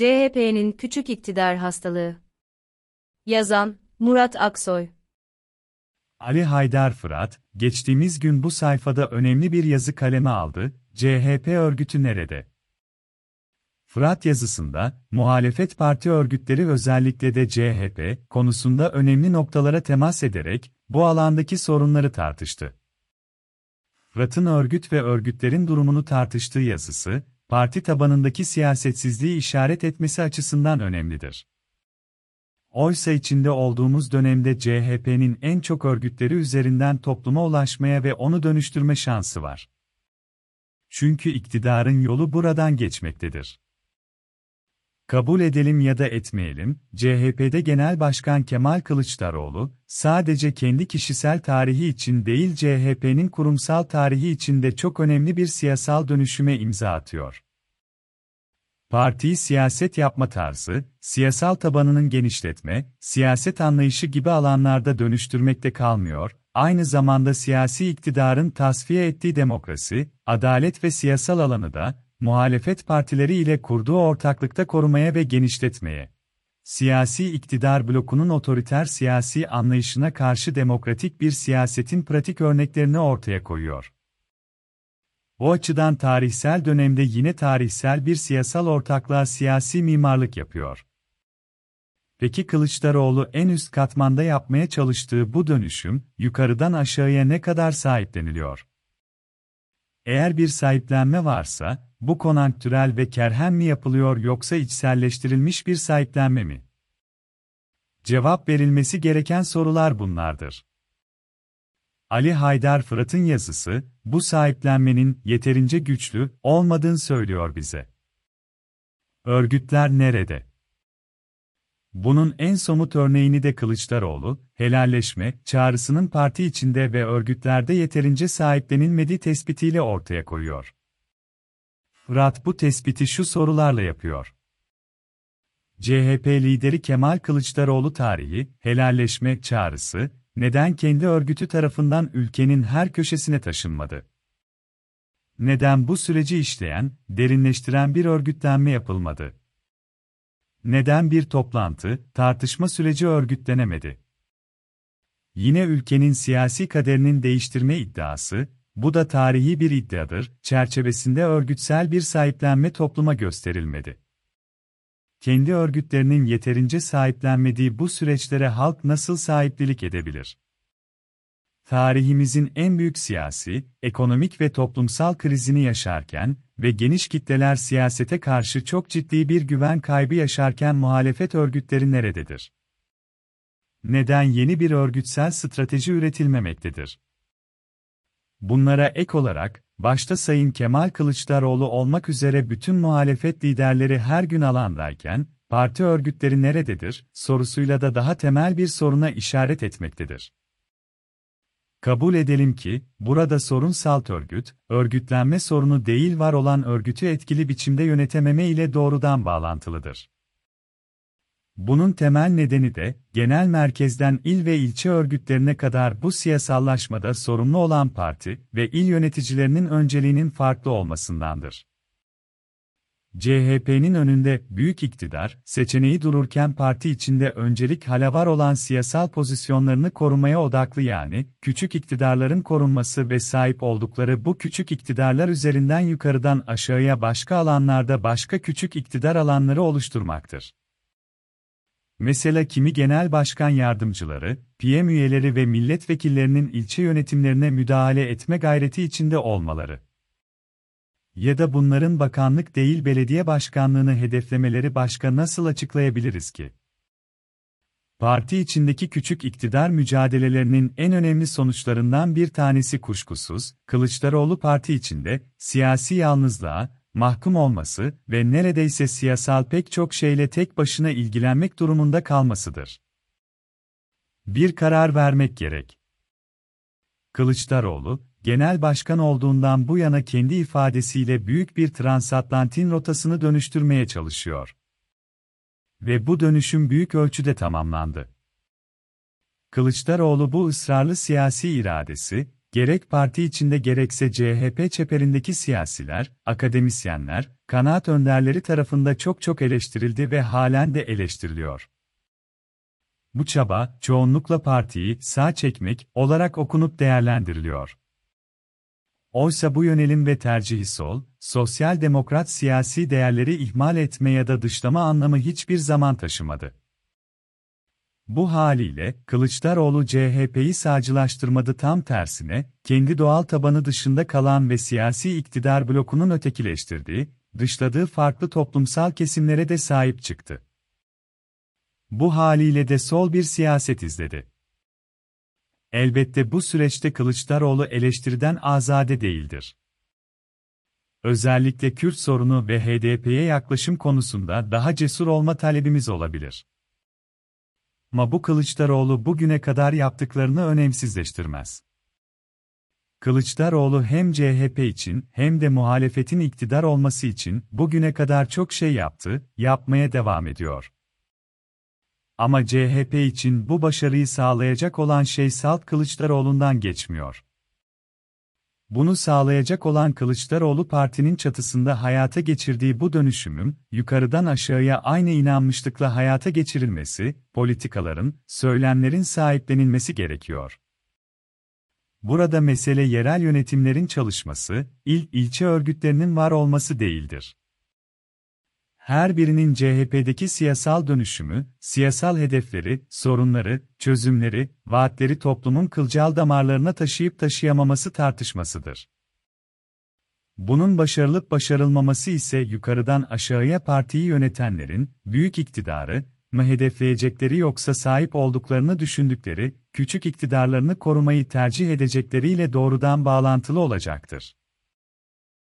CHP'nin küçük iktidar hastalığı. Yazan Murat Aksoy. Ali Haydar Fırat, geçtiğimiz gün bu sayfada önemli bir yazı kaleme aldı, CHP örgütü nerede? Fırat yazısında, muhalefet parti örgütleri özellikle de CHP, konusunda önemli noktalara temas ederek, bu alandaki sorunları tartıştı. Fırat'ın örgüt ve örgütlerin durumunu tartıştığı yazısı, parti tabanındaki siyasetsizliği işaret etmesi açısından önemlidir. Oysa içinde olduğumuz dönemde CHP'nin en çok örgütleri üzerinden topluma ulaşmaya ve onu dönüştürme şansı var. Çünkü iktidarın yolu buradan geçmektedir. Kabul edelim ya da etmeyelim, CHP'de Genel Başkan Kemal Kılıçdaroğlu, sadece kendi kişisel tarihi için değil CHP'nin kurumsal tarihi için de çok önemli bir siyasal dönüşüme imza atıyor. Partiyi siyaset yapma tarzı, siyasal tabanının genişletme, siyaset anlayışı gibi alanlarda dönüştürmekte kalmıyor, aynı zamanda siyasi iktidarın tasfiye ettiği demokrasi, adalet ve siyasal alanı da, muhalefet partileri ile kurduğu ortaklıkta korumaya ve genişletmeye, siyasi iktidar blokunun otoriter siyasi anlayışına karşı demokratik bir siyasetin pratik örneklerini ortaya koyuyor. O açıdan tarihsel dönemde yine tarihsel bir siyasal ortaklığa siyasi mimarlık yapıyor. Peki Kılıçdaroğlu en üst katmanda yapmaya çalıştığı bu dönüşüm, yukarıdan aşağıya ne kadar sahipleniliyor? Eğer bir sahiplenme varsa, bu konanktürel ve kerhen mi yapılıyor yoksa içselleştirilmiş bir sahiplenme mi? Cevap verilmesi gereken sorular bunlardır. Ali Haydar Fırat'ın yazısı, bu sahiplenmenin yeterince güçlü olmadığını söylüyor bize. Örgütler nerede? Bunun en somut örneğini de Kılıçdaroğlu, helalleşme çağrısının parti içinde ve örgütlerde yeterince sahiplenilmediği tespitiyle ortaya koyuyor. Fırat bu tespiti şu sorularla yapıyor. CHP lideri Kemal Kılıçdaroğlu tarihi, helalleşme çağrısı, neden kendi örgütü tarafından ülkenin her köşesine taşınmadı? Neden bu süreci işleyen, derinleştiren bir örgütlenme yapılmadı? Neden bir toplantı, tartışma süreci örgütlenemedi? Yine ülkenin siyasi kaderinin değiştirme iddiası, bu da tarihi bir iddiadır, çerçevesinde örgütsel bir sahiplenme topluma gösterilmedi. Kendi örgütlerinin yeterince sahiplenmediği bu süreçlere halk nasıl sahiplilik edebilir? Tarihimizin en büyük siyasi, ekonomik ve toplumsal krizini yaşarken ve geniş kitleler siyasete karşı çok ciddi bir güven kaybı yaşarken muhalefet örgütleri nerededir? Neden yeni bir örgütsel strateji üretilmemektedir? Bunlara ek olarak, başta Sayın Kemal Kılıçdaroğlu olmak üzere bütün muhalefet liderleri her gün alandayken, parti örgütleri nerededir, sorusuyla da daha temel bir soruna işaret etmektedir. Kabul edelim ki, burada sorun salt örgüt, örgütlenme sorunu değil var olan örgütü etkili biçimde yönetememe ile doğrudan bağlantılıdır. Bunun temel nedeni de, genel merkezden il ve ilçe örgütlerine kadar bu siyasallaşmada sorumlu olan parti ve il yöneticilerinin önceliğinin farklı olmasındandır. CHP'nin önünde büyük iktidar seçeneği dururken parti içinde öncelik hala var olan siyasal pozisyonlarını korumaya odaklı yani küçük iktidarların korunması ve sahip oldukları bu küçük iktidarlar üzerinden yukarıdan aşağıya başka alanlarda başka küçük iktidar alanları oluşturmaktır. Mesela kimi genel başkan yardımcıları, PM üyeleri ve milletvekillerinin ilçe yönetimlerine müdahale etme gayreti içinde olmaları. Ya da bunların bakanlık değil belediye başkanlığını hedeflemeleri başka nasıl açıklayabiliriz ki? Parti içindeki küçük iktidar mücadelelerinin en önemli sonuçlarından bir tanesi kuşkusuz, Kılıçdaroğlu parti içinde siyasi yalnızlığa, mahkum olması ve neredeyse siyasal pek çok şeyle tek başına ilgilenmek durumunda kalmasıdır. Bir karar vermek gerek. Kılıçdaroğlu, genel başkan olduğundan bu yana kendi ifadesiyle büyük bir transatlantin rotasını dönüştürmeye çalışıyor. Ve bu dönüşüm büyük ölçüde tamamlandı. Kılıçdaroğlu bu ısrarlı siyasi iradesi, gerek parti içinde gerekse CHP çeperindeki siyasiler, akademisyenler, kanaat önderleri tarafında çok çok eleştirildi ve halen de eleştiriliyor. Bu çaba, çoğunlukla partiyi sağ çekmek olarak okunup değerlendiriliyor. Oysa bu yönelim ve tercihi sol, sosyal demokrat siyasi değerleri ihmal etme ya da dışlama anlamı hiçbir zaman taşımadı. Bu haliyle, Kılıçdaroğlu CHP'yi sağcılaştırmadı tam tersine, kendi doğal tabanı dışında kalan ve siyasi iktidar blokunun ötekileştirdiği, dışladığı farklı toplumsal kesimlere de sahip çıktı. Bu haliyle de sol bir siyaset izledi. Elbette bu süreçte Kılıçdaroğlu eleştiriden azade değildir. Özellikle Kürt sorunu ve HDP'ye yaklaşım konusunda daha cesur olma talebimiz olabilir. Ama bu Kılıçdaroğlu bugüne kadar yaptıklarını önemsizleştirmez. Kılıçdaroğlu hem CHP için hem de muhalefetin iktidar olması için bugüne kadar çok şey yaptı, yapmaya devam ediyor. Ama CHP için bu başarıyı sağlayacak olan şey Salt Kılıçdaroğlu'ndan geçmiyor. Bunu sağlayacak olan Kılıçdaroğlu partinin çatısında hayata geçirdiği bu dönüşümün, yukarıdan aşağıya aynı inanmışlıkla hayata geçirilmesi, politikaların, söylemlerin sahiplenilmesi gerekiyor. Burada mesele yerel yönetimlerin çalışması, il ilçe örgütlerinin var olması değildir. Her birinin CHP'deki siyasal dönüşümü, siyasal hedefleri, sorunları, çözümleri, vaatleri toplumun kılcal damarlarına taşıyıp taşıyamaması tartışmasıdır. Bunun başarılıp başarılmaması ise yukarıdan aşağıya partiyi yönetenlerin, büyük iktidarı, mı hedefleyecekleri yoksa sahip olduklarını düşündükleri, küçük iktidarlarını korumayı tercih edecekleriyle doğrudan bağlantılı olacaktır.